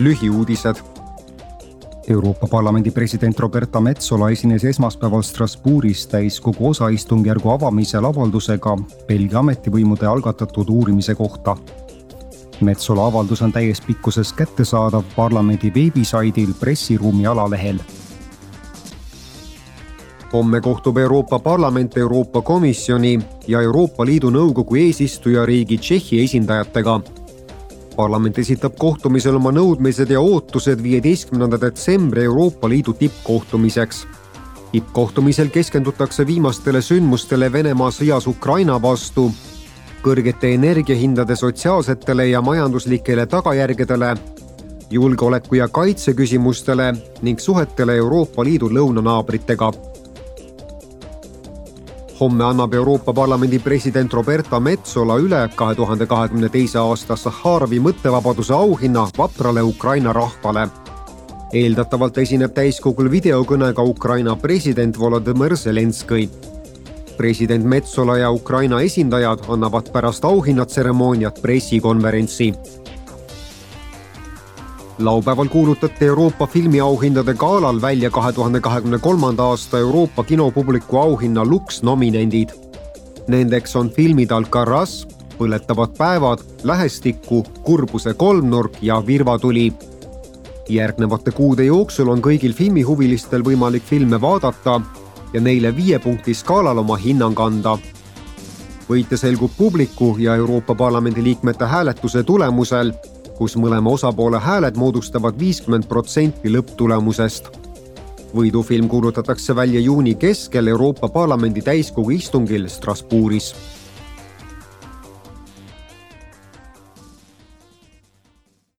lühiuudised. Euroopa Parlamendi president Roberta Metsola esines esmaspäeval Strasbourgis täiskogu osaistungjärgu avamisel avaldusega Belgia ametivõimude algatatud uurimise kohta. Metsola avaldus on täies pikkuses kättesaadav parlamendi veebisaidil pressiruumi alalehel homme kohtub Euroopa Parlament Euroopa Komisjoni ja Euroopa Liidu Nõukogu eesistujariigi Tšehhi esindajatega. Parlament esitab kohtumisel oma nõudmised ja ootused viieteistkümnenda detsembri Euroopa Liidu tippkohtumiseks. tippkohtumisel keskendutakse viimastele sündmustele Venemaa sõjas Ukraina vastu, kõrgete energiahindade sotsiaalsetele ja majanduslikele tagajärgedele julgeoleku ja kaitse küsimustele ning suhetele Euroopa Liidu lõunanaabritega homme annab Euroopa Parlamendi president Roberta Metsola üle kahe tuhande kahekümne teise aasta Sahharovi mõttevabaduse auhinna vaprale Ukraina rahvale. eeldatavalt esineb täiskogul videokõnega Ukraina president Volodõmõr Zelenskõi. president Metsola ja Ukraina esindajad annavad pärast auhinnatseremooniat pressikonverentsi laupäeval kuulutati Euroopa filmiauhindade galal välja kahe tuhande kahekümne kolmanda aasta Euroopa kinopubliku auhinna Lux nominendid. Nendeks on filmid Alcaraz, Põletavad päevad, Lähestikku, Kurbuse kolmnurk ja Virvatuli. järgnevate kuude jooksul on kõigil filmihuvilistel võimalik filme vaadata ja neile viie punkti skaalal oma hinnang anda võitja selgub publiku ja Euroopa Parlamendi liikmete hääletuse tulemusel kus mõlema osapoole hääled moodustavad viiskümmend protsenti lõpptulemusest. võidufilm kuulutatakse välja juuni keskel Euroopa Parlamendi täiskogu istungil Strasbourgis